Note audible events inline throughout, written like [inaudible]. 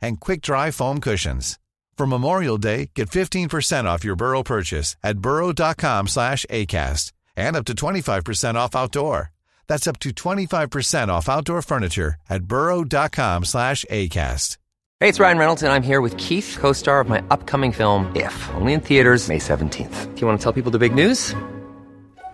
and quick-dry foam cushions. For Memorial Day, get 15% off your Burrow purchase at burrow.com slash ACAST and up to 25% off outdoor. That's up to 25% off outdoor furniture at burrow.com slash ACAST. Hey, it's Ryan Reynolds, and I'm here with Keith, co-star of my upcoming film, If, only in theaters May 17th. Do you want to tell people the big news?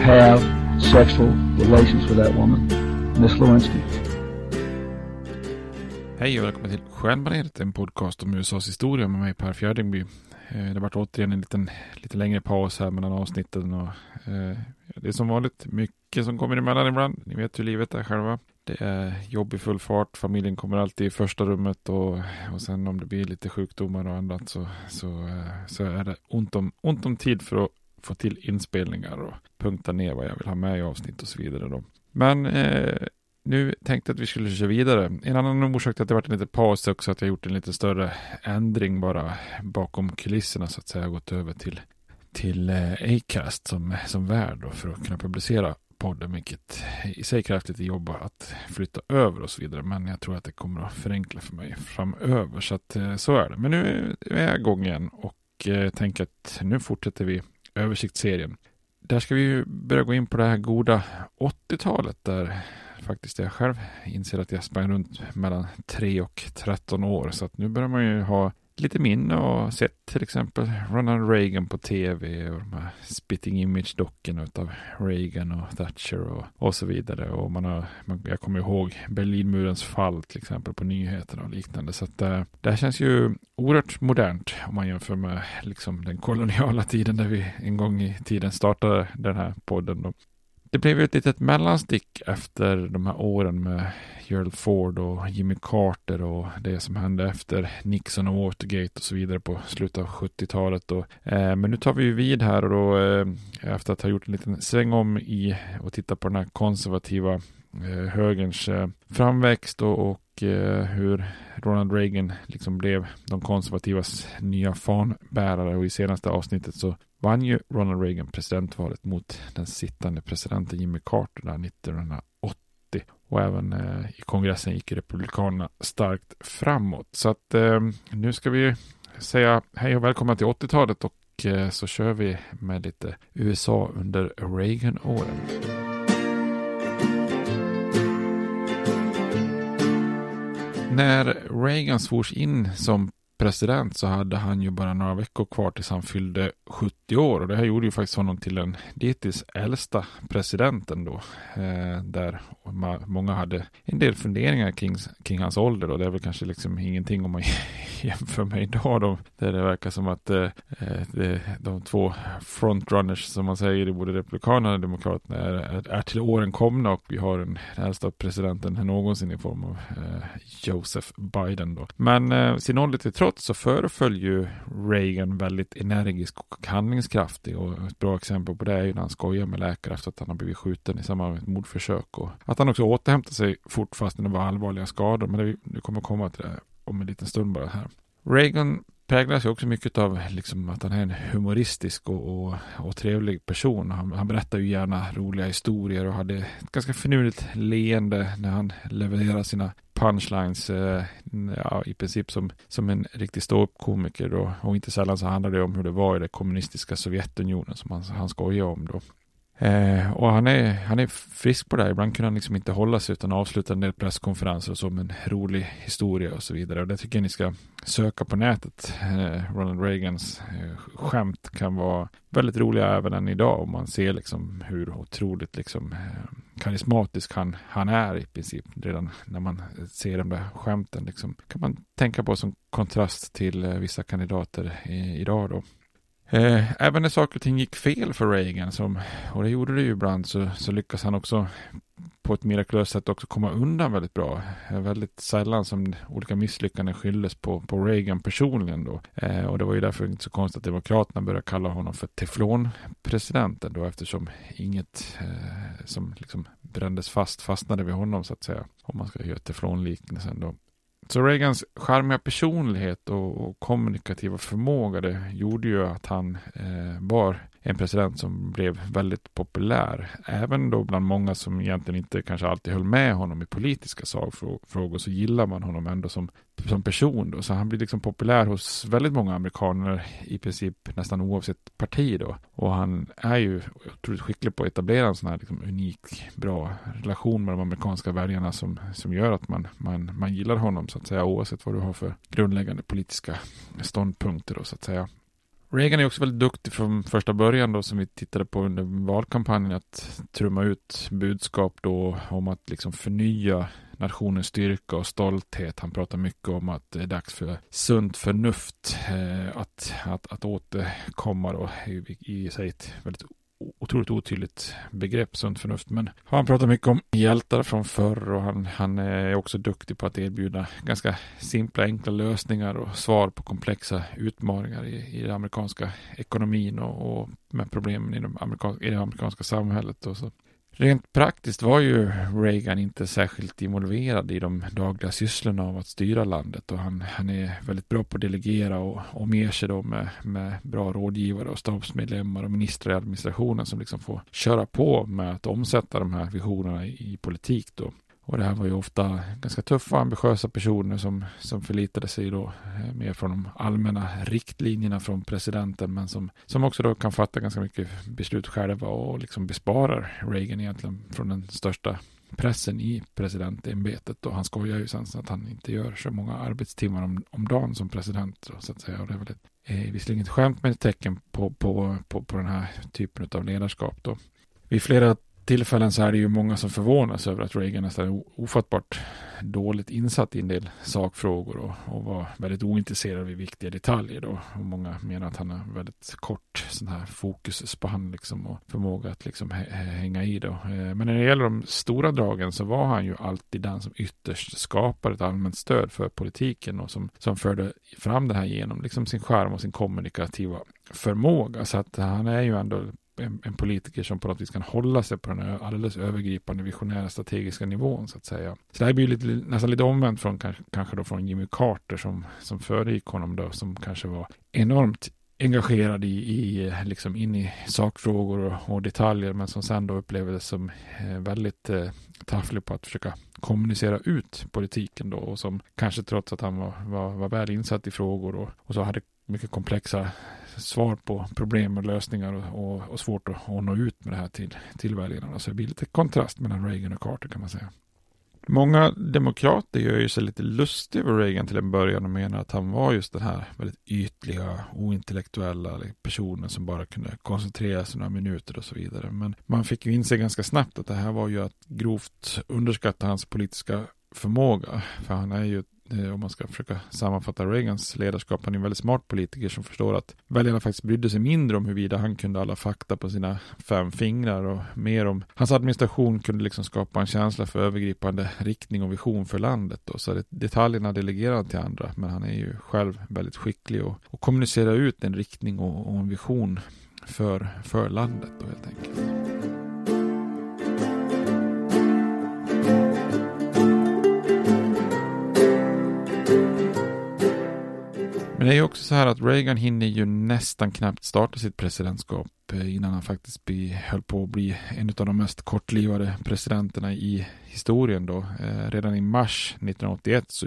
have sexual relations with that woman, Miss Lewinsky. Hej och välkommen till Stjärnbaneret, en podcast om USAs historia med mig Per Fjärdingby. Eh, det vart återigen en liten, lite längre paus här mellan avsnitten och eh, det är som vanligt mycket som kommer emellan ibland. Ni vet hur livet är själva. Det är jobb i full fart, familjen kommer alltid i första rummet och, och sen om det blir lite sjukdomar och annat så, så, eh, så är det ont om, ont om tid för att få till inspelningar och punkta ner vad jag vill ha med i avsnitt och så vidare. Då. Men eh, nu tänkte jag att vi skulle köra vidare. En annan orsak till att det varit en liten paus är också att jag gjort en lite större ändring bara bakom kulisserna så att säga. Gått över till, till eh, Acast som, som värd då för att kunna publicera podden, vilket i sig krävs lite jobb att flytta över och så vidare. Men jag tror att det kommer att förenkla för mig framöver. Så att eh, så är det. Men nu är jag igång igen och eh, tänker att nu fortsätter vi översiktsserien. Där ska vi ju börja gå in på det här goda 80-talet där faktiskt jag själv inser att jag sprang runt mellan 3 och 13 år. Så att nu börjar man ju ha lite minne och sett till exempel Ronald Reagan på tv och de här spitting image-dockorna av Reagan och Thatcher och, och så vidare. Och man har, man, jag kommer ihåg Berlinmurens fall till exempel på nyheterna och liknande. Så att äh, det här känns ju oerhört modernt om man jämför med liksom den koloniala tiden där vi en gång i tiden startade den här podden. Då. Det blev ju ett litet mellanstick efter de här åren med Gerald Ford och Jimmy Carter och det som hände efter Nixon och Watergate och så vidare på slutet av 70-talet. Eh, men nu tar vi ju vid här och då eh, efter att ha gjort en liten sväng om i och titta på den här konservativa eh, högerns eh, framväxt och, och eh, hur Ronald Reagan liksom blev de konservativas nya fanbärare och i senaste avsnittet så vann ju Ronald Reagan presidentvalet mot den sittande presidenten Jimmy Carter där 1980. Och även eh, i kongressen gick Republikanerna starkt framåt. Så att eh, nu ska vi säga hej och välkomna till 80-talet och eh, så kör vi med lite USA under Reagan-åren. När Reagan svors in som president så hade han ju bara några veckor kvar tills han fyllde 70 år och det här gjorde ju faktiskt honom till den dittills äldsta presidenten då. Eh, där många hade en del funderingar kring, kring hans ålder och det är väl kanske liksom ingenting om man [laughs] jämför med idag då. Där det verkar som att eh, eh, det, de två frontrunners som man säger i både Republikanerna och Demokraterna är, är, är, till åren komna och vi har den äldsta presidenten någonsin i form av eh, Joseph Biden då. Men eh, sin ålder till trots efteråt så föreföll ju Reagan väldigt energisk och handlingskraftig och ett bra exempel på det är ju när han skojar med läkare efter att han har blivit skjuten i samband med ett mordförsök och att han också återhämtar sig fort fast det var allvarliga skador. Men det, det kommer komma till det om en liten stund bara här. Reagan präglas ju också mycket av liksom att han är en humoristisk och, och, och trevlig person. Han, han, berättar ju gärna roliga historier och hade ett ganska finurligt leende när han levererar sina punchlines eh, ja, i princip som, som en riktig ståuppkomiker och, inte sällan så handlar det om hur det var i det kommunistiska Sovjetunionen som han, han skojar om då. Eh, och han är, han är frisk på det här. Ibland kunde han liksom inte hålla sig utan avsluta en del presskonferenser och så med en rolig historia och så vidare. Och det tycker jag ni ska söka på nätet. Eh, Ronald Reagans eh, skämt kan vara väldigt roliga även än idag. Om man ser liksom hur otroligt liksom, eh, karismatisk han, han är i princip. Redan när man ser de där skämten liksom, kan man tänka på som kontrast till eh, vissa kandidater i, idag då. Eh, även när saker och ting gick fel för Reagan, som, och det gjorde det ju ibland, så, så lyckas han också på ett mirakulöst sätt också komma undan väldigt bra. Eh, väldigt sällan som olika misslyckanden skylldes på, på Reagan personligen då. Eh, och det var ju därför inte så konstigt att Demokraterna började kalla honom för teflonpresidenten då eftersom inget eh, som liksom brändes fast fastnade vid honom så att säga. Om man ska göra teflonliknelsen då. Så Reagans charmiga personlighet och, och, kommunikativa förmåga det gjorde ju att han eh, var en president som blev väldigt populär. Även då bland många som egentligen inte kanske alltid höll med honom i politiska sakfrågor så gillar man honom ändå som, som person. Då. Så han blir liksom populär hos väldigt många amerikaner i princip nästan oavsett parti då. Och han är ju otroligt skicklig på att etablera en sån här liksom unik, bra relation med de amerikanska väljarna som, som gör att man, man, man gillar honom så att säga oavsett vad du har för grundläggande politiska ståndpunkter då så att säga. Reagan är också väldigt duktig från första början då som vi tittade på under valkampanjen att trumma ut budskap då om att liksom förnya nationens styrka och stolthet. Han pratar mycket om att det är dags för sunt förnuft eh, att, att, att återkomma då i, i sig ett väldigt otroligt otydligt begrepp, sunt förnuft. Men han pratar mycket om hjältar från förr och han, han är också duktig på att erbjuda ganska simpla, enkla lösningar och svar på komplexa utmaningar i, i den amerikanska ekonomin och, och med problemen i, de amerikanska, i det amerikanska samhället. Och så Rent praktiskt var ju Reagan inte särskilt involverad i de dagliga sysslorna av att styra landet och han, han är väldigt bra på att delegera och omger sig då med, med bra rådgivare och stabsmedlemmar och ministrar i administrationen som liksom får köra på med att omsätta de här visionerna i, i politik då. Och det här var ju ofta ganska tuffa och ambitiösa personer som, som förlitade sig då eh, mer från de allmänna riktlinjerna från presidenten men som, som också då kan fatta ganska mycket beslut själva och liksom besparar Reagan egentligen från den största pressen i presidentämbetet och han skojar ju sen så att han inte gör så många arbetstimmar om, om dagen som president då, så att säga och det är väl ett, eh, visserligen ett skämt men ett tecken på, på, på, på den här typen av ledarskap då. Vid flera tillfällen så är det ju många som förvånas över att Reagan nästan är ofattbart dåligt insatt i en del sakfrågor och, och var väldigt ointresserad vid viktiga detaljer då. Och många menar att han har väldigt kort sån här fokusspann liksom och förmåga att liksom hänga i då. Eh, men när det gäller de stora dragen så var han ju alltid den som ytterst skapade ett allmänt stöd för politiken och som, som förde fram det här genom liksom sin skärm och sin kommunikativa förmåga. Så att han är ju ändå en, en, politiker som på något vis kan hålla sig på den här alldeles övergripande visionära strategiska nivån så att säga. Så det här blir lite, nästan lite omvänt från kanske då från Jimmy Carter som, som föregick honom då, som kanske var enormt engagerad i, i liksom in i sakfrågor och, och, detaljer men som sen då upplevdes som eh, väldigt eh, tafflig på att försöka kommunicera ut politiken då och som kanske trots att han var, var, var väl insatt i frågor och, och så hade mycket komplexa svar på problem och lösningar och, och, och svårt att, att nå ut med det här till, till väljarna. Så det blir lite kontrast mellan Reagan och Carter kan man säga. Många demokrater gör ju sig lite lustiga över Reagan till en början och menar att han var just den här väldigt ytliga, ointellektuella personen som bara kunde koncentrera sig några minuter och så vidare. Men man fick ju inse ganska snabbt att det här var ju att grovt underskatta hans politiska förmåga. För han är ju Eh, om man ska försöka sammanfatta Reagans ledarskap. Han är en väldigt smart politiker som förstår att väljarna faktiskt brydde sig mindre om huruvida han kunde alla fakta på sina fem fingrar och mer om hans administration kunde liksom skapa en känsla för övergripande riktning och vision för landet. Då. Så detaljerna delegerar han till andra, men han är ju själv väldigt skicklig och, och kommunicerar ut en riktning och, och en vision för, för landet då helt enkelt. Men det är ju också så här att Reagan hinner ju nästan knappt starta sitt presidentskap eh, innan han faktiskt bli, höll på att bli en av de mest kortlivade presidenterna i historien då. Eh, redan i mars 1981 så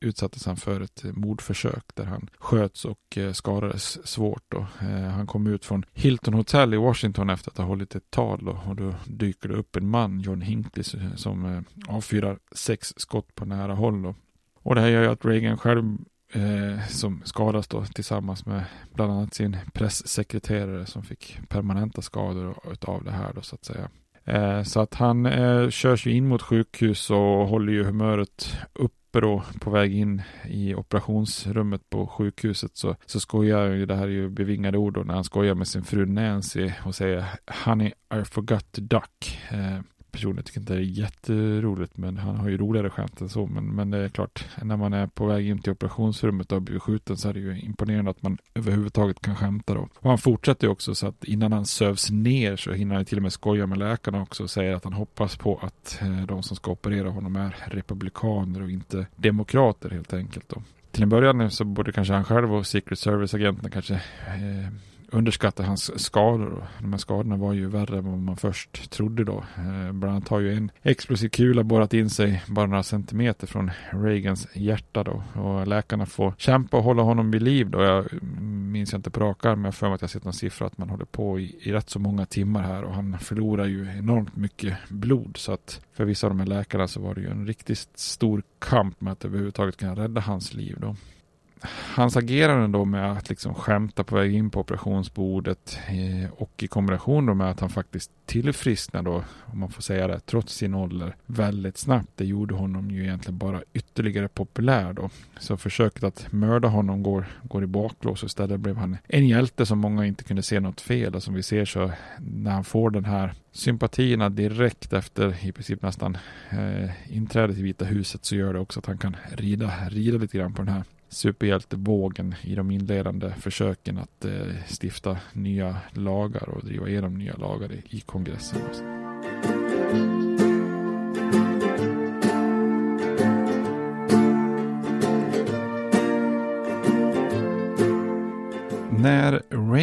utsattes han för ett mordförsök där han sköts och eh, skadades svårt då. Eh, han kom ut från Hilton Hotel i Washington efter att ha hållit ett tal då, och då dyker det upp en man, John Hinckley, som eh, avfyrar sex skott på nära håll då. Och det här gör ju att Reagan själv eh, som skadas då tillsammans med bland annat sin pressekreterare som fick permanenta skador av det här då så att säga. Eh, så att han eh, körs ju in mot sjukhus och håller ju humöret uppe då på väg in i operationsrummet på sjukhuset så, så skojar ju, det här är ju bevingade ord då, när han skojar med sin fru Nancy och säger Honey I forgot to duck. Eh, personligen tycker inte det är jätteroligt, men han har ju roligare skämt än så. Men, men det är klart, när man är på väg in till operationsrummet och har blivit skjuten så är det ju imponerande att man överhuvudtaget kan skämta då. Och han fortsätter ju också så att innan han sövs ner så hinner han till och med skoja med läkarna också och säger att han hoppas på att eh, de som ska operera honom är republikaner och inte demokrater helt enkelt då. Till en början så borde kanske han själv och Secret Service-agenterna kanske eh, underskatta hans skador. De här skadorna var ju värre än vad man först trodde då. Eh, bland annat har ju en explosiv kula borrat in sig bara några centimeter från Reagans hjärta då. Och läkarna får kämpa och hålla honom vid liv då. Jag minns inte på rak arm, men jag för mig att jag sett någon siffra att man håller på i, i rätt så många timmar här och han förlorar ju enormt mycket blod. Så att för vissa av de här läkarna så var det ju en riktigt stor kamp med att överhuvudtaget kunna rädda hans liv då hans agerande då med att liksom skämta på väg in på operationsbordet eh, och i kombination då med att han faktiskt tillfrisknar då, om man får säga det, trots sin ålder väldigt snabbt. Det gjorde honom ju egentligen bara ytterligare populär då. Så försöket att mörda honom går, går i baklås och istället blev han en hjälte som många inte kunde se något fel och som vi ser så när han får den här sympatierna direkt efter i princip nästan eh, inträdet i Vita huset så gör det också att han kan rida, rida lite grann på den här superhjältevågen i de inledande försöken att eh, stifta nya lagar och driva igenom nya lagar i, i kongressen.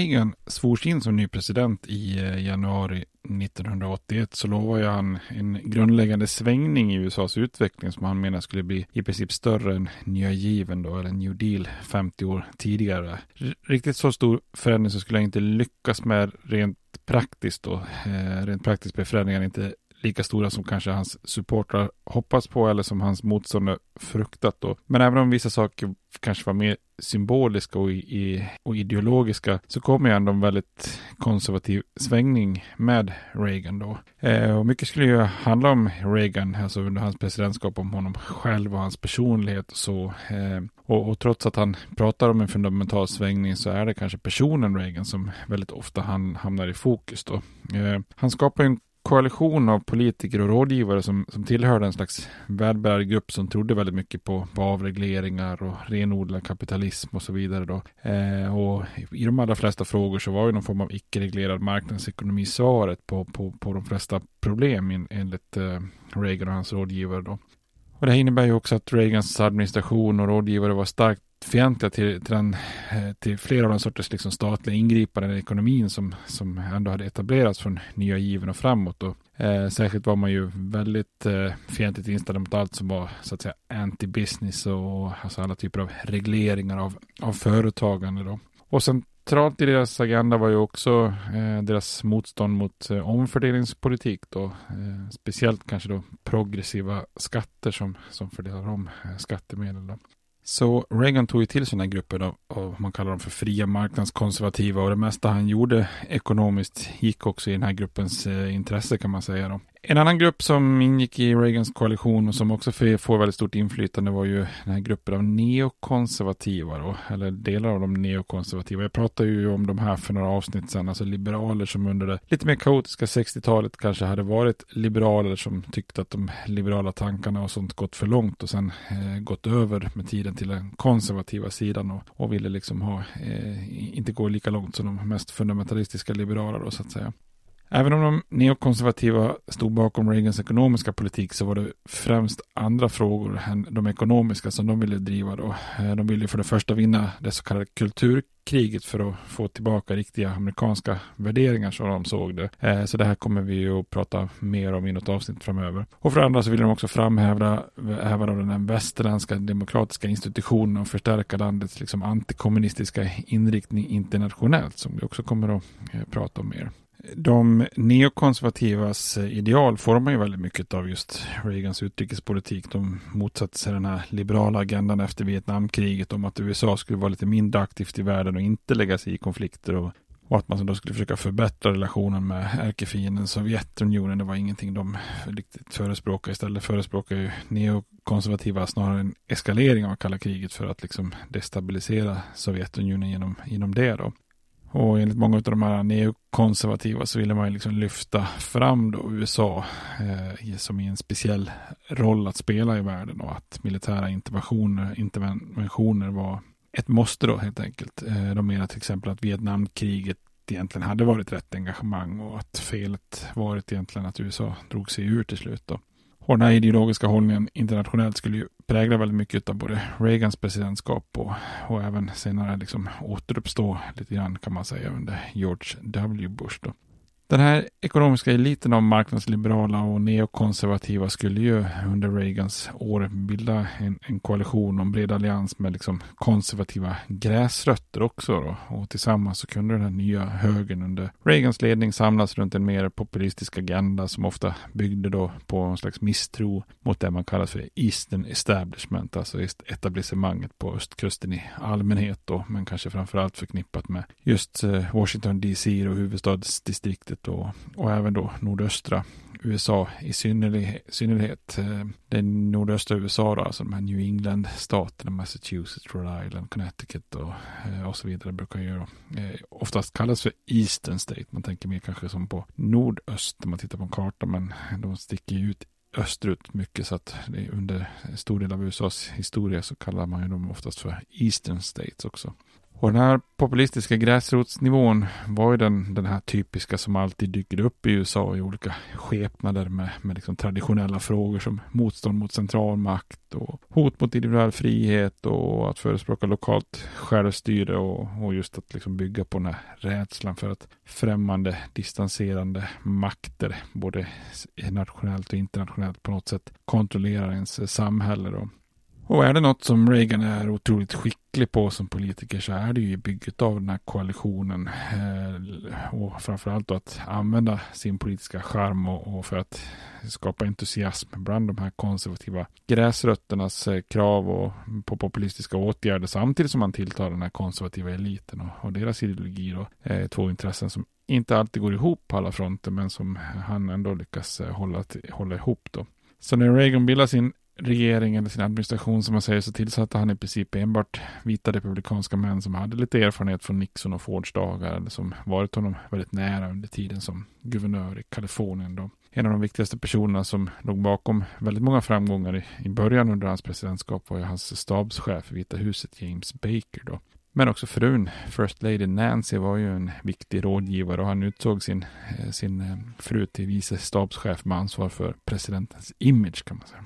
Reagan svors in som ny president i eh, januari 1981 så lovade han en grundläggande svängning i USAs utveckling som han menar skulle bli i princip större än nya given då, eller New Deal 50 år tidigare. Riktigt så stor förändring så skulle han inte lyckas med rent praktiskt då. Eh, rent praktiskt blev förändringarna inte lika stora som kanske hans supportrar hoppas på eller som hans motståndare fruktat då. Men även om vissa saker kanske var mer symboliska och, i, och ideologiska så kommer ju ändå en väldigt konservativ svängning med Reagan då. Eh, och mycket skulle ju handla om Reagan, alltså under hans presidentskap, om honom själv och hans personlighet och så. Eh, och, och, trots att han pratar om en fundamental svängning så är det kanske personen Reagan som väldigt ofta han hamnar i fokus då. Eh, han skapar en koalition av politiker och rådgivare som, som tillhörde en slags välbärgad grupp som trodde väldigt mycket på, på avregleringar och renodlad kapitalism och så vidare. Då. Eh, och I de allra flesta frågor så var ju någon form av icke-reglerad marknadsekonomi svaret på, på, på de flesta problem enligt eh, Reagan och hans rådgivare. Då. Och det här innebär ju också att Reagans administration och rådgivare var starkt fientliga till, till, den, eh, till flera av de sorters liksom statliga ingripanden i ekonomin som, som ändå hade etablerats från nya given och framåt. Och, eh, särskilt var man ju väldigt eh, fientligt inställd mot allt som var så att säga anti-business och alltså alla typer av regleringar av, av företagande. Då. Och centralt i deras agenda var ju också eh, deras motstånd mot eh, omfördelningspolitik då. Eh, speciellt kanske då progressiva skatter som, som fördelar om eh, skattemedel. Då. Så Reagan tog ju till sig den här gruppen av, av, man kallar dem för fria marknadskonservativa och det mesta han gjorde ekonomiskt gick också i den här gruppens eh, intresse kan man säga. Då. En annan grupp som ingick i Reagans koalition och som också får väldigt stort inflytande var ju den här gruppen av neokonservativa då, eller delar av de neokonservativa. Jag pratade ju om de här för några avsnitt sedan, alltså liberaler som under det lite mer kaotiska 60-talet kanske hade varit liberaler som tyckte att de liberala tankarna och sånt gått för långt och sen eh, gått över med tiden till den konservativa sidan och, och ville liksom ha, eh, inte gå lika långt som de mest fundamentalistiska liberaler då så att säga. Även om de neokonservativa stod bakom Reagans ekonomiska politik så var det främst andra frågor än de ekonomiska som de ville driva. Då. Eh, de ville för det första vinna det så kallade kulturkriget för att få tillbaka riktiga amerikanska värderingar som de såg det. Eh, så det här kommer vi att prata mer om i något avsnitt framöver. Och för det andra så ville de också framhäva den västerländska demokratiska institutionen och förstärka landets liksom antikommunistiska inriktning internationellt som vi också kommer att eh, prata om mer de neokonservativas eh, ideal formar ju väldigt mycket av just Reagans utrikespolitik. De motsatte sig den här liberala agendan efter Vietnamkriget om att USA skulle vara lite mindre aktivt i världen och inte lägga sig i konflikter och, och att man då skulle försöka förbättra relationen med ärkefienden Sovjetunionen. Det var ingenting de riktigt förespråkade. Istället förespråkar ju neokonservativa snarare en eskalering av kalla kriget för att liksom destabilisera Sovjetunionen genom, genom det då. Och enligt många av de här neokonservativa så ville man ju liksom lyfta fram då USA eh, som i en speciell roll att spela i världen och att militära interventioner, interventioner var ett måste då helt enkelt. Eh, de menar till exempel att Vietnamkriget egentligen hade varit rätt engagemang och att felet varit egentligen att USA drog sig ur till slut. Då. Och den här ideologiska hållningen internationellt skulle ju prägla väldigt mycket av både Reagans presidentskap och, och även senare liksom återuppstå lite grann kan man säga under George W. Bush. Då. Den här ekonomiska eliten av marknadsliberala och neokonservativa skulle ju under Reagans år bilda en, en koalition och en bred allians med liksom konservativa gräsrötter också. Då. Och tillsammans så kunde den här nya högern under Reagans ledning samlas runt en mer populistisk agenda som ofta byggde då på en slags misstro mot det man kallar för Eastern Establishment, alltså etablissemanget på östkusten i allmänhet då, men kanske framförallt förknippat med just eh, Washington DC och huvudstadsdistriktet och, och även då nordöstra USA i synnerlighet. synnerlighet. Eh, det det nordöstra USA då, alltså de här New England-staterna, Massachusetts, Rhode Island, Connecticut och, eh, och så vidare brukar ju eh, oftast kallas för Eastern State. Man tänker mer kanske som på nordöst när man tittar på en karta, men de sticker ju ut österut mycket så att under en stor del av USAs historia så kallar man ju dem oftast för Eastern States också. Och den här populistiska gräsrotsnivån var ju den, den här typiska som alltid dyker upp i USA i olika skepnader med, med liksom traditionella frågor som motstånd mot centralmakt och hot mot individuell frihet och att förespråka lokalt självstyre och, och just att liksom bygga på den här rädslan för att främmande, distanserande makter, både nationellt och internationellt på något sätt kontrollerar ens samhälle. Då. Och är det något som Reagan är otroligt skicklig på som politiker så är det ju bygget av den här koalitionen. Eh, och framförallt då att använda sin politiska charm och, för att skapa entusiasm bland de här konservativa gräsrötternas eh, krav och, på populistiska åtgärder samtidigt som man tilltar den här konservativa eliten och, deras ideologi. Då, eh, två intressen som inte alltid går ihop på alla fronter men som han ändå lyckas hålla, hålla ihop. Då. Så när Reagan bildar sin regering eller sin administration som man säger så tillsatte han i princip enbart vita republikanska män som hade lite erfarenhet från Nixon och Fords dagar eller som varit honom väldigt nära under tiden som guvernör i Kalifornien. Då. En av de viktigaste personerna som låg bakom väldigt många framgångar i, i början under hans presidentskap var ju hans stabschef i Vita huset James Baker. Då. Men också frun, First Lady Nancy, var ju en viktig rådgivare och han utsåg sin, eh, sin eh, fru till vice stabschef med ansvar för presidentens image kan man säga.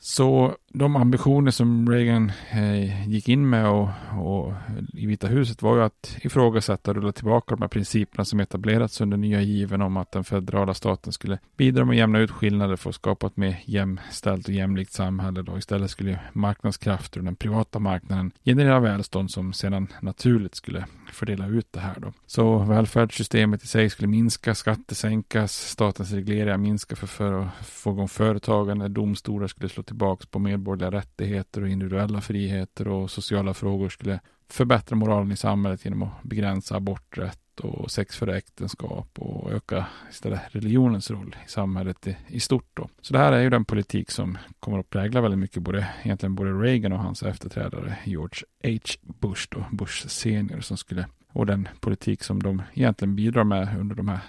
Så de ambitioner som Reagan eh, gick in med och, och, i Vita huset var ju att ifrågasätta och rulla tillbaka de här principerna som etablerats under nya given om att den federala staten skulle bidra med att jämna ut skillnader för att skapa ett mer jämställt och jämlikt samhälle. Då. Istället skulle marknadskrafter och den privata marknaden generera välstånd som sedan naturligt skulle fördela ut det här. Då. Så välfärdssystemet i sig skulle minska, skatter sänkas, statens regleringar minska för, för att få igång företagande, domstolar skulle slå tillbaka på medborgarna medborgerliga rättigheter och individuella friheter och sociala frågor skulle förbättra moralen i samhället genom att begränsa aborträtt och sex före äktenskap och öka istället religionens roll i samhället i, i, stort. Då. Så det här är ju den politik som kommer att prägla väldigt mycket både, egentligen både Reagan och hans efterträdare George H. Bush, då, Bush senior, som skulle, och den politik som de egentligen bidrar med under de här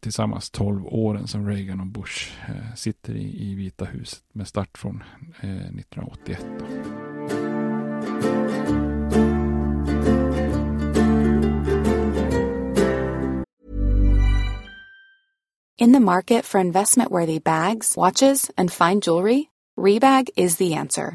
tillsammans 12 åren som Reagan och Bush eh, sitter i, i Vita huset med start från eh, 1981. Då. In the market for investment-worthy bags, watches, and fine jewelry, Rebag is the answer.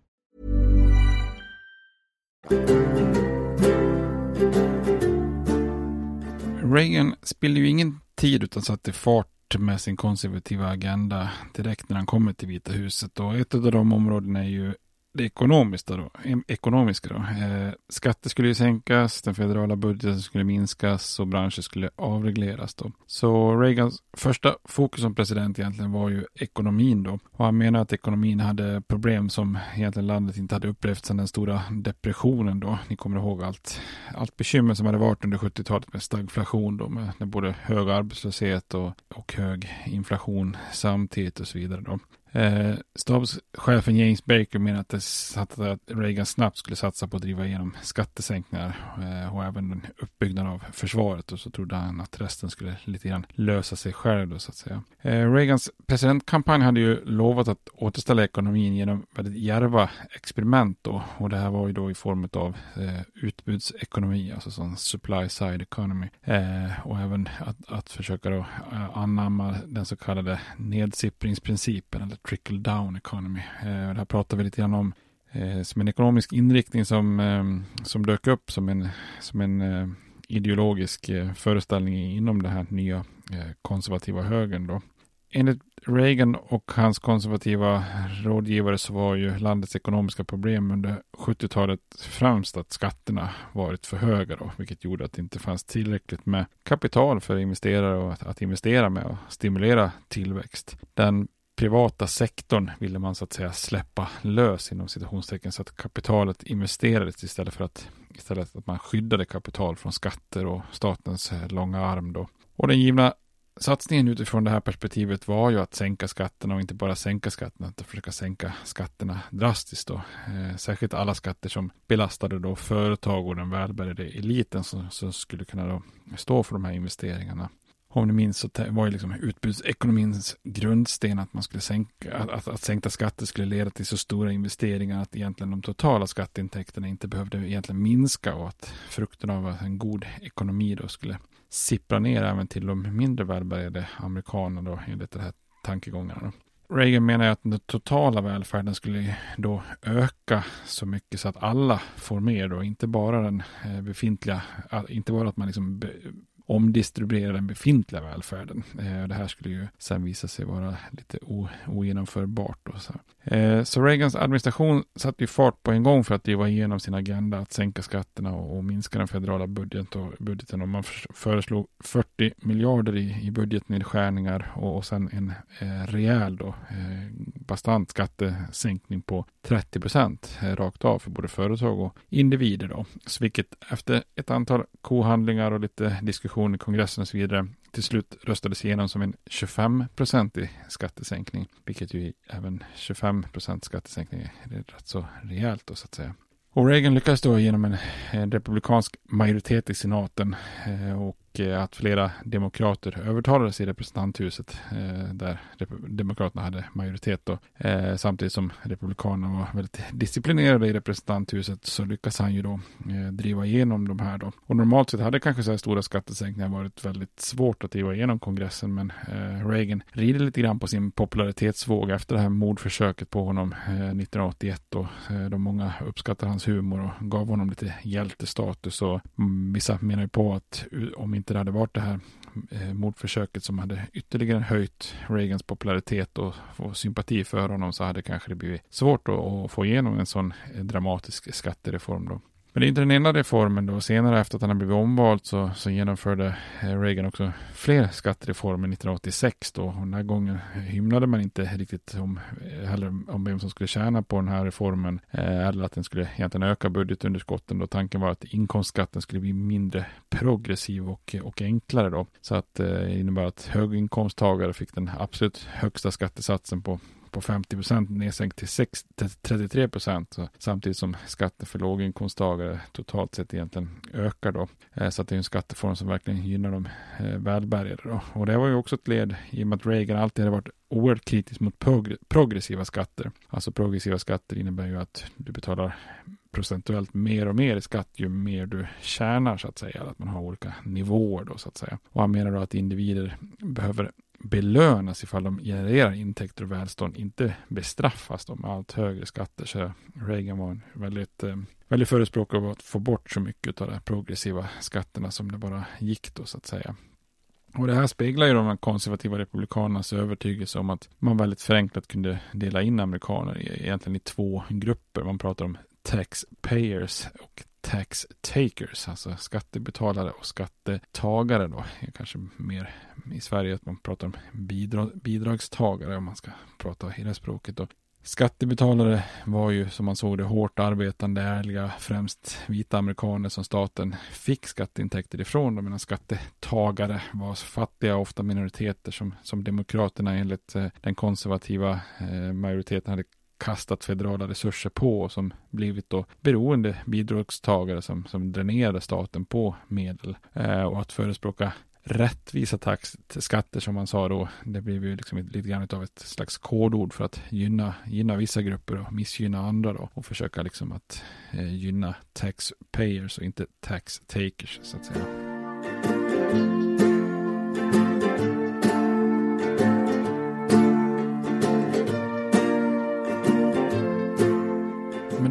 Reagan spillde ju ingen tid utan satte fart med sin konservativa agenda direkt när han kommer till Vita huset. Och ett av de områdena är ju det ekonomiska då. Ekonomiska då. Eh, skatter skulle ju sänkas, den federala budgeten skulle minskas och branscher skulle avregleras då. Så Reagans första fokus som president egentligen var ju ekonomin då. Och han menar att ekonomin hade problem som egentligen landet inte hade upplevt sedan den stora depressionen då. Ni kommer ihåg allt, allt bekymmer som hade varit under 70-talet med stagflation då, med, både hög arbetslöshet och, och hög inflation samtidigt och så vidare då. Eh, stabschefen James Baker menar att, det, att Reagan snabbt skulle satsa på att driva igenom skattesänkningar eh, och även en uppbyggnad av försvaret och så trodde han att resten skulle lite grann lösa sig själv då, så att säga. Eh, Reagans presidentkampanj hade ju lovat att återställa ekonomin genom väldigt järva experiment då och det här var ju då i form av eh, utbudsekonomi, alltså sån supply side economy eh, och även att, att försöka då eh, anamma den så kallade nedsippringsprincipen eller trickle down economy. Eh, det här pratar vi lite grann om eh, som en ekonomisk inriktning som, eh, som dök upp som en, som en eh, ideologisk eh, föreställning inom den här nya eh, konservativa högern. Då. Enligt Reagan och hans konservativa rådgivare så var ju landets ekonomiska problem under 70-talet främst att skatterna varit för höga då, vilket gjorde att det inte fanns tillräckligt med kapital för investerare att, att investera med och stimulera tillväxt. Den privata sektorn ville man så att säga släppa lös inom citationstecken så att kapitalet investerades istället för att istället att man skyddade kapital från skatter och statens eh, långa arm då. Och den givna satsningen utifrån det här perspektivet var ju att sänka skatterna och inte bara sänka skatterna utan försöka sänka skatterna drastiskt då. Eh, särskilt alla skatter som belastade då företag och den välbärgade eliten som, som skulle kunna då stå för de här investeringarna om ni minns så var ju liksom utbudsekonomins grundsten att man skulle sänka, att, att sänkta skatter skulle leda till så stora investeringar att egentligen de totala skatteintäkterna inte behövde egentligen minska och att frukten av en god ekonomi då skulle sippra ner även till de mindre välbärgade amerikanerna då enligt de här tankegångarna. Då. Reagan menar att den totala välfärden skulle då öka så mycket så att alla får mer då, inte bara den eh, befintliga, eh, inte bara att man liksom omdistribuera den befintliga välfärden. Eh, det här skulle ju sen visa sig vara lite ogenomförbart. Då, så. Eh, så Reagans administration satte ju fart på en gång för att driva igenom sin agenda att sänka skatterna och, och minska den federala budget och, budgeten. Och man föreslog 40 miljarder i, i budgetnedskärningar och, och sen en eh, rejäl då, eh, bastant skattesänkning på 30 procent eh, rakt av för både företag och individer. Då. Så vilket efter ett antal kohandlingar och lite diskussion i kongressen och så vidare till slut röstades igenom som en 25-procentig skattesänkning, vilket ju även 25 procent skattesänkning är rätt så rejält då så att säga. Och Reagan lyckades då genom en, republikansk majoritet i senaten eh, och och eh, att flera demokrater övertalades i representanthuset eh, där demokraterna hade majoritet då. Eh, samtidigt som republikanerna var väldigt disciplinerade i representanthuset så lyckas han ju då driva igenom de här då. Och normalt sett hade kanske så här stora skattesänkningar varit väldigt svårt att driva igenom kongressen men Reagan rider lite grann på sin popularitetsvåg efter det här mordförsöket på honom 1981 då. De många uppskattar hans humor och gav honom lite hjältestatus och mm, vissa menar ju på att om inte det hade varit det här eh, mordförsöket som hade ytterligare höjt Reagans popularitet och, och sympati för honom så hade kanske det blivit svårt att, att få igenom en sån eh, dramatisk skattereform då. Men det är inte den enda reformen då. Senare efter att han har blivit omvald så, så genomförde eh, Reagan också fler skattereformer 1986 då. Och den här gången hymlade man inte riktigt om, eh, heller om vem som skulle tjäna på den här reformen. Eh, eller att den skulle egentligen öka budgetunderskotten då. Tanken var att inkomstskatten skulle bli mindre progressiv och, och enklare då. Så att eh, det innebär att höginkomsttagare fick den absolut högsta skattesatsen på på 50 procent nedsänkt till, 6, 33 procent. Samtidigt som skatten för låginkomsttagare totalt sett egentligen ökar då. Eh, så att det är en skatteform som verkligen gynnar de eh, välbärgade då. Och det var ju också ett led i och med att Reagan alltid hade varit oerhört kritisk mot progressiva skatter. Alltså progressiva skatter innebär ju att du betalar procentuellt mer och mer i skatt ju mer du tjänar så att säga. Att man har olika nivåer då så att säga. Och han menar då att individer behöver belönas ifall de genererar intäkter och välstånd, inte bestraffas de med allt högre skatter. Så Reagan var en väldigt, eh, väldigt förespråkare av att få bort så mycket av de progressiva skatterna som det bara gick då så att säga. Och det här speglar ju de konservativa republikanernas övertygelse om att man väldigt förenklat kunde dela in amerikaner i, egentligen i två grupper. Man pratar om taxpayers och tax takers, alltså skattebetalare och skattetagare då. Kanske mer i Sverige att man pratar om bidrag, bidragstagare om man ska prata i det språket då. Skattebetalare var ju som man såg det hårt arbetande, ärliga, främst vita amerikaner som staten fick skatteintäkter ifrån. Medan skattetagare var fattiga, ofta minoriteter som, som demokraterna enligt eh, den konservativa eh, majoriteten hade kastat federala resurser på och som blivit då beroende bidragstagare som, som dränerade staten på medel. Eh, och att förespråka rättvisa tax, skatter som man sa då, det blev ju liksom lite grann av ett slags kodord för att gynna, gynna vissa grupper och missgynna andra då och försöka liksom att eh, gynna taxpayers och inte tax takers så att säga.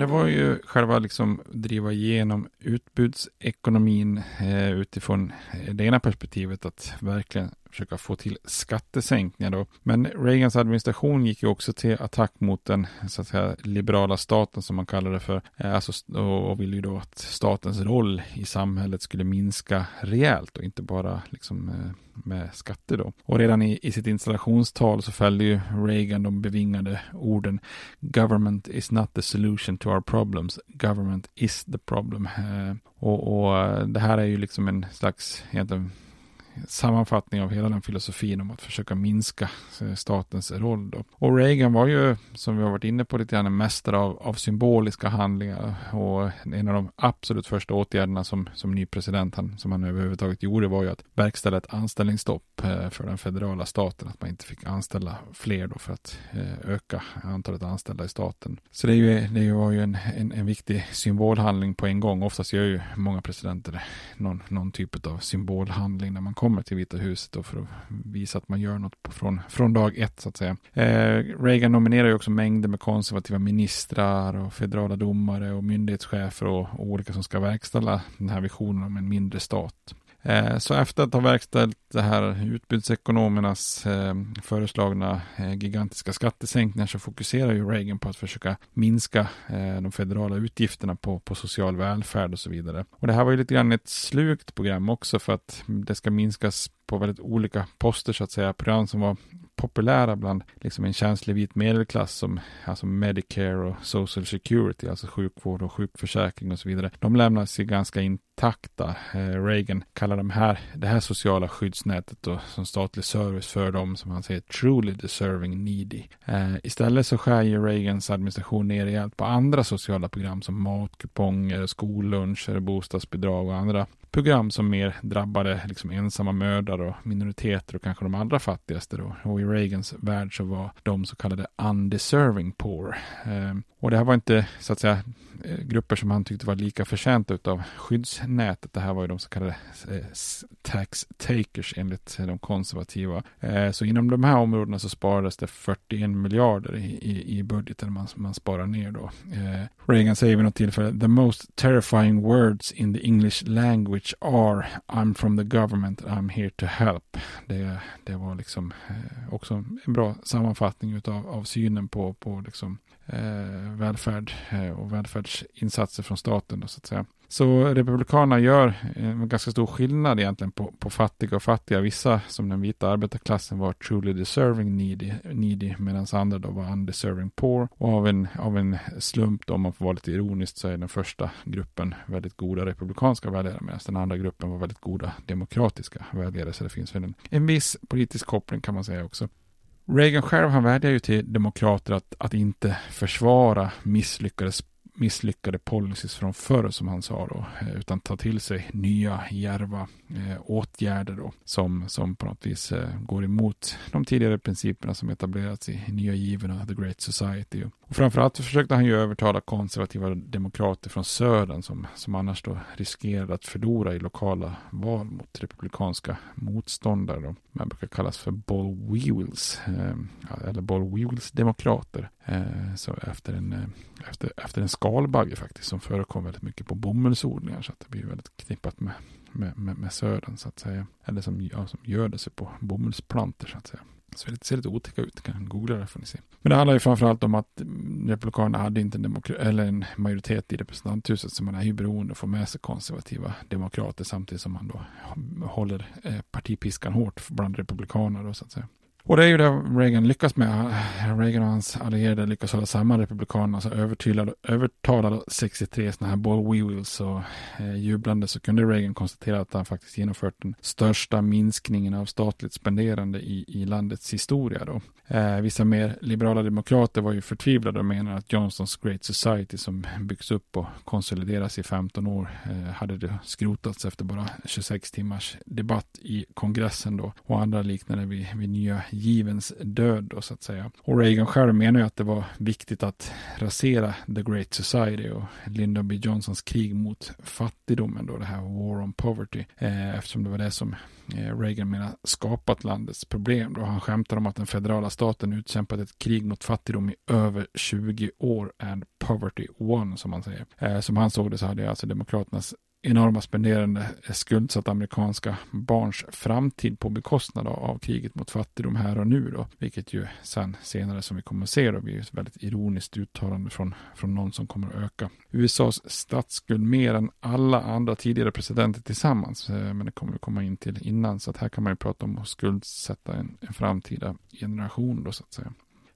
Det var ju själva liksom driva igenom utbudsekonomin eh, utifrån eh, det ena perspektivet att verkligen försöka få till skattesänkningar då. Men Reagans administration gick ju också till attack mot den så att säga liberala staten som man kallar det för. Eh, alltså, och ville ju då att statens roll i samhället skulle minska rejält och inte bara liksom eh, med skatter då. Och redan i, i sitt installationstal så fällde ju Reagan de bevingade orden Government is not the solution to our problems. Government is the problem. Eh, och, och det här är ju liksom en slags egentligen sammanfattning av hela den filosofin om att försöka minska eh, statens roll. Då. Och Reagan var ju, som vi har varit inne på lite grann, en mästare av, av symboliska handlingar. Och en av de absolut första åtgärderna som, som ny president, han, som han överhuvudtaget gjorde, var ju att verkställa ett anställningsstopp eh, för den federala staten. Att man inte fick anställa fler då för att eh, öka antalet anställda i staten. Så det, är ju, det var ju en, en, en viktig symbolhandling på en gång. Oftast gör ju många presidenter någon, någon typ av symbolhandling när man kommer till Vita huset då för att visa att man gör något på, från, från dag ett så att säga. Eh, Reagan nominerar ju också mängder med konservativa ministrar och federala domare och myndighetschefer och, och olika som ska verkställa den här visionen om en mindre stat. Eh, så efter att ha verkställt det här utbudsekonomernas eh, föreslagna eh, gigantiska skattesänkningar så fokuserar ju Reagan på att försöka minska de federala utgifterna på, på social välfärd och så vidare. Och det här var ju lite grann ett slukt program också för att det ska minskas på väldigt olika poster så att säga. Program som var populära bland liksom en känslig vit medelklass som alltså Medicare och Social Security, alltså sjukvård och sjukförsäkring och så vidare. De lämnas ju ganska intakta. Eh, Reagan kallar de här, det här sociala skyddsnätet då, som statlig service för dem som han säger truly deserving needy. Eh, istället så skär ju Reagans administration ner rejält på andra sociala program som matkuponger, skolluncher, bostadsbidrag och andra program som mer drabbade liksom ensamma mödrar och minoriteter och kanske de allra fattigaste då. Och i Reagans värld så var de så kallade undeserving poor. Eh, och det här var inte så att säga Eh, grupper som han tyckte var lika förtjänta av skyddsnätet. Det här var ju de så kallade eh, tax takers enligt eh, de konservativa. Så inom de här områdena så sparades det 41 miljarder i, i, i budgeten man, man sparar ner då. Reagan säger vid något tillfälle The most terrifying words in the English language are I'm from the government, I'm here to help. Det, det var liksom också en bra sammanfattning utav, av synen på, på liksom eh, välfärd eh, och välfärdsinsatser från staten. Då, så att säga. Så Republikanerna gör en ganska stor skillnad egentligen på, på fattiga och fattiga. Vissa som den vita arbetarklassen var truly deserving needy, needy medan andra då var undeserving poor. Och av en, av en slump då, om man får vara lite ironiskt, så är den första gruppen väldigt goda republikanska väljare medan den andra gruppen var väldigt goda demokratiska väljare. Så det finns väl en, en viss politisk koppling kan man säga också. Reagan själv han vädjar ju till demokrater att, att inte försvara misslyckade misslyckade policies från förr som han sa då, eh, utan ta till sig nya järva eh, åtgärder då, som, som på något vis eh, går emot de tidigare principerna som etablerats i nya given och The Great Society. Och framförallt försökte han ju övertala konservativa demokrater från södern som, som annars då riskerade att förlora i lokala val mot republikanska motståndare. Då. Man brukar kallas för Ball Wheels, eh, eller Ball Wheels demokrater. Eh, så efter en, eh, efter, efter en skalbagge faktiskt som förekom väldigt mycket på bomullsodlingar så att det blir väldigt knippat med, med, med, med södern så att säga. Eller som, ja, som göder sig på bomullsplantor så att säga. Så det ser lite otäcka ut, kan googla det får ni se. Men det handlar ju framförallt om att Republikanerna hade inte en, eller en majoritet i representanthuset så man är ju beroende av att få med sig konservativa demokrater samtidigt som man då håller eh, partipiskan hårt bland republikaner då så att säga. Och det är ju det Reagan lyckas med. Reagan och hans allierade lyckas hålla samman republikanerna. Alltså övertalade, övertalade 63 sådana här ball wheels och eh, jublande så kunde Reagan konstatera att han faktiskt genomfört den största minskningen av statligt spenderande i, i landets historia. Då. Eh, vissa mer liberala demokrater var ju förtvivlade och menade att Johnsons Great Society som byggts upp och konsolideras i 15 år eh, hade det skrotats efter bara 26 timmars debatt i kongressen då och andra liknande vid, vid nya givens död då, så att säga. Och Reagan själv menar ju att det var viktigt att rasera The Great Society och Lyndon B. Johnsons krig mot fattigdomen då, det här War on Poverty, eh, eftersom det var det som eh, Reagan menar skapat landets problem. Då han skämtar om att den federala staten utkämpat ett krig mot fattigdom i över 20 år and poverty won, som man säger. Eh, som han såg det så hade alltså demokraternas enorma spenderande skuldsatt amerikanska barns framtid på bekostnad av kriget mot fattigdom här och nu då. Vilket ju sen senare som vi kommer att se då blir ett väldigt ironiskt uttalande från, från någon som kommer att öka USAs statsskuld mer än alla andra tidigare presidenter tillsammans. Eh, men det kommer vi komma in till innan så att här kan man ju prata om att skuldsätta en, en framtida generation då så att säga.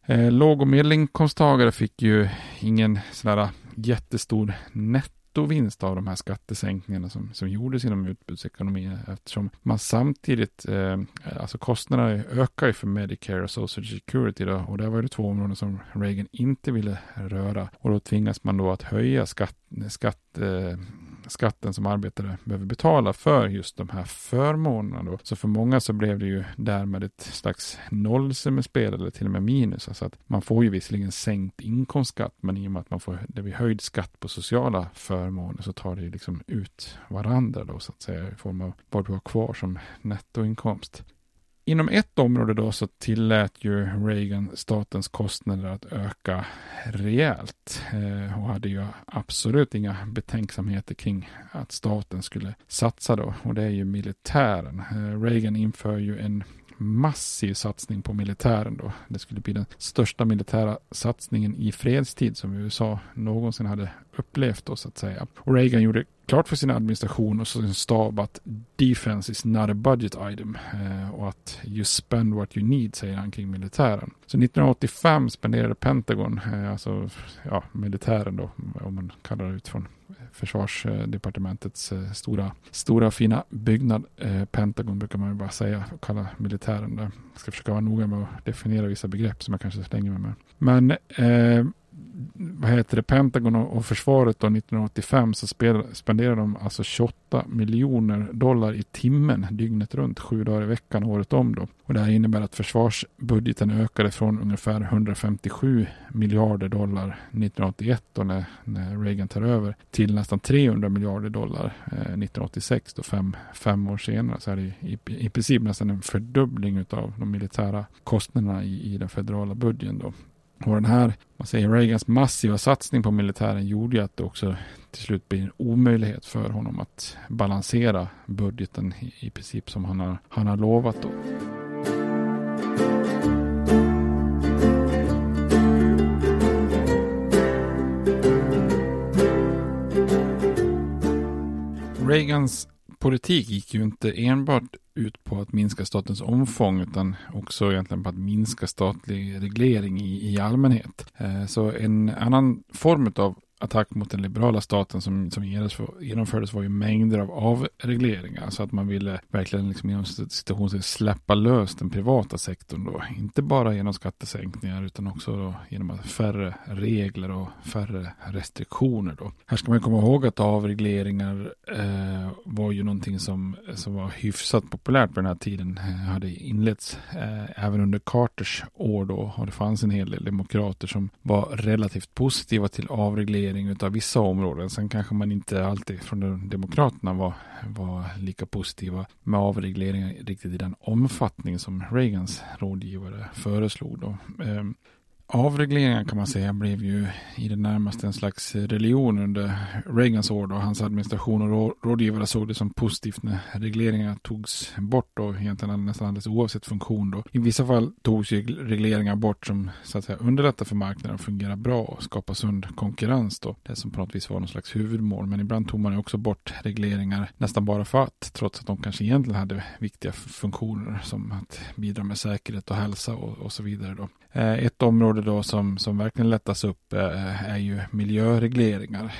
Eh, låg och medelinkomsttagare fick ju ingen sån jättestor netto nettovinst av de här skattesänkningarna som, som gjordes inom utbudsekonomin eftersom man samtidigt, eh, alltså kostnaderna ökar ju för Medicare och Social Security då, och där var det två områden som Reagan inte ville röra. Och då tvingas man då att höja skatt, skatt eh, skatten som arbetare behöver betala för just de här förmånerna. Då. Så för många så blev det ju därmed ett slags nollsummespel eller till och med minus. Alltså att man får ju visserligen sänkt inkomstskatt men i och med att man får det blir höjd skatt på sociala förmåner så tar det ju liksom ut varandra då så att säga i form av vad du har kvar som nettoinkomst inom ett område då så tillät ju Reagan statens kostnader att öka rejält eh, och hade ju absolut inga betänksamheter kring att staten skulle satsa då och det är ju militären. Eh, Reagan inför ju en massiv satsning på militären då. Det skulle bli den största militära satsningen i fredstid som USA någonsin hade upplevt då så att säga. Och Reagan gjorde klart för sin administration och sin stab att defense is not a budget item eh, och att you spend what you need säger han kring militären. Så 1985 spenderade Pentagon, eh, alltså ja, militären då, om man kallar det utifrån försvarsdepartementets eh, stora, stora fina byggnad. Pentagon brukar man ju bara säga och kalla militären. Jag ska försöka vara noga med att definiera vissa begrepp som jag kanske slänger mig med. Men eh, vad heter det, Pentagon och försvaret då 1985 så spenderade de alltså 28 miljoner dollar i timmen dygnet runt, sju dagar i veckan året om då. Och det här innebär att försvarsbudgeten ökade från ungefär 157 miljarder dollar 1981 då när, när Reagan tar över till nästan 300 miljarder dollar eh, 1986 då fem, fem år senare så är det i, i princip nästan en fördubbling av de militära kostnaderna i, i den federala budgeten då. Och den här, man säger Reagans massiva satsning på militären gjorde ju att det också till slut blir en omöjlighet för honom att balansera budgeten i, i princip som han har, han har lovat då. Reagans politik gick ju inte enbart ut på att minska statens omfång utan också egentligen på att minska statlig reglering i, i allmänhet. Eh, så en annan form av attack mot den liberala staten som, som genomfördes var ju mängder av avregleringar. Så att man ville verkligen liksom genom situation släppa lös den privata sektorn då. Inte bara genom skattesänkningar utan också då genom att färre regler och färre restriktioner då. Här ska man komma ihåg att avregleringar eh, var ju någonting som, som var hyfsat populärt på den här tiden. Eh, hade inletts eh, även under Carters år då. Och det fanns en hel del demokrater som var relativt positiva till avreglering reglering av vissa områden. Sen kanske man inte alltid från Demokraterna var, var lika positiva med avregleringen riktigt i den omfattning som Reagans rådgivare föreslog. Då. Ehm, Avregleringar Avregleringen kan man säga blev ju i det närmaste en slags religion under Reagans år då hans administration och rådgivare såg det som positivt när regleringar togs bort och egentligen nästan alldeles oavsett funktion då. I vissa fall togs ju regleringar bort som så att säga underlättar för marknaden att fungera bra och skapa sund konkurrens då. Det som på något vis var någon slags huvudmål. Men ibland tog man ju också bort regleringar nästan bara för att trots att de kanske egentligen hade viktiga funktioner som att bidra med säkerhet och hälsa och, och så vidare då. Eh, ett område då som, som verkligen lättas upp eh, är ju miljöregleringar.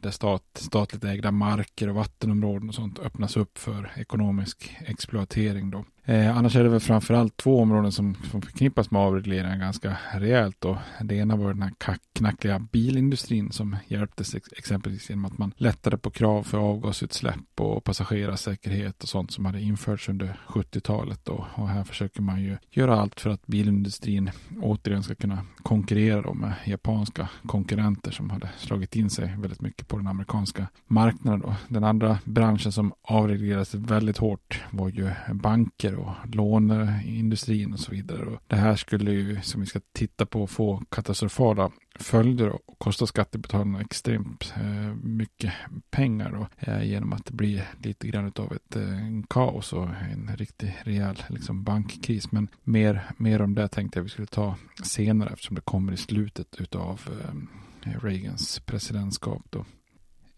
Där stat, statligt ägda marker och vattenområden och sånt öppnas upp för ekonomisk exploatering. Då. Eh, annars är det väl framförallt två områden som, som förknippas med avregleringen ganska rejält. Då. Det ena var den här knackliga bilindustrin som hjälptes ex exempelvis genom att man lättade på krav för avgasutsläpp och passagerarsäkerhet och sånt som hade införts under 70-talet. Och här försöker man ju göra allt för att bilindustrin återigen ska kunna konkurrera med japanska konkurrenter som hade slagit in sig väldigt mycket på den amerikanska marknaden. Då. Den andra branschen som avreglerades väldigt hårt var ju banker och låneindustrin och så vidare. Och det här skulle ju, som vi ska titta på, få katastrofala följder och kosta skattebetalarna extremt eh, mycket pengar då, eh, genom att det blir lite grann av ett eh, kaos och en riktig rejäl liksom, bankkris. Men mer, mer om det tänkte jag vi skulle ta senare eftersom det kommer i slutet av eh, Reagans presidentskap. Då.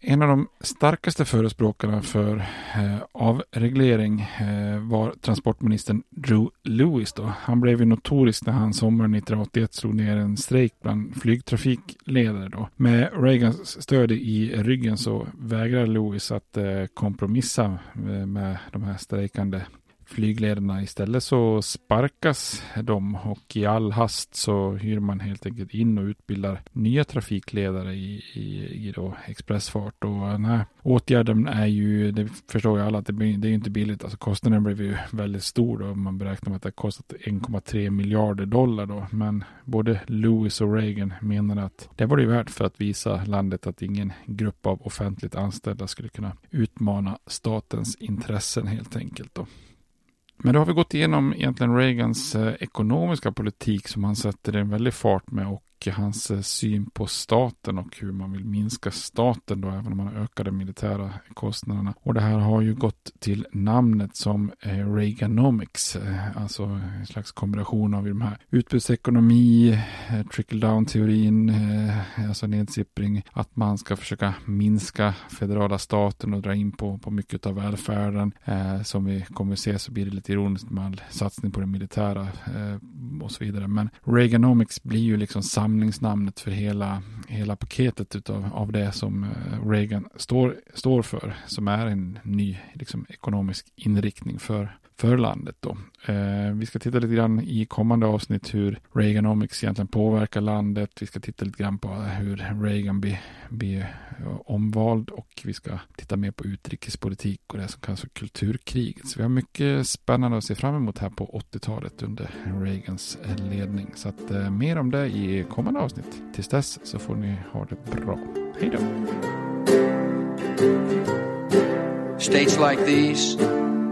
En av de starkaste förespråkarna för eh, avreglering eh, var transportministern Drew Lewis. Då. Han blev ju notorisk när han sommaren 1981 slog ner en strejk bland flygtrafikledare. Då. Med Reagans stöd i ryggen så vägrade Lewis att eh, kompromissa eh, med de här strejkande flygledarna. Istället så sparkas de och i all hast så hyr man helt enkelt in och utbildar nya trafikledare i, i, i då expressfart. Och den här åtgärden är ju, det förstår ju alla att det, blir, det är inte billigt. Alltså kostnaden blev ju väldigt stor då. Man beräknar att det har kostat 1,3 miljarder dollar då. Men både Lewis och Reagan menade att det var det värt för att visa landet att ingen grupp av offentligt anställda skulle kunna utmana statens intressen helt enkelt då. Men då har vi gått igenom egentligen Reagans eh, ekonomiska politik som han sätter en väldig fart med och hans eh, syn på staten och hur man vill minska staten då även om man ökar de militära kostnaderna. Och det här har ju gått till namnet som eh, Reaganomics, eh, alltså en slags kombination av de här utbudsekonomi, trickle down teorin, alltså nedsippring, att man ska försöka minska federala staten och dra in på, på mycket av välfärden. som vi kommer att se så blir det lite ironiskt med all satsning på det militära och så vidare. Men Reaganomics blir ju liksom samma samlingsnamnet för hela, hela paketet utav, av det som eh, Reagan står, står för, som är en ny liksom, ekonomisk inriktning för, för landet. Då. Eh, vi ska titta lite grann i kommande avsnitt hur Reaganomics egentligen påverkar landet. Vi ska titta lite grann på hur Reagan blir, blir eh, omvald och vi ska titta mer på utrikespolitik och det som kallas för kulturkriget. Så vi har mycket spännande att se fram emot här på 80-talet under Reagans eh, ledning. Så att eh, mer om det i kommande avsnitt. Tills dess så får ni ha det bra. Hej då! States like these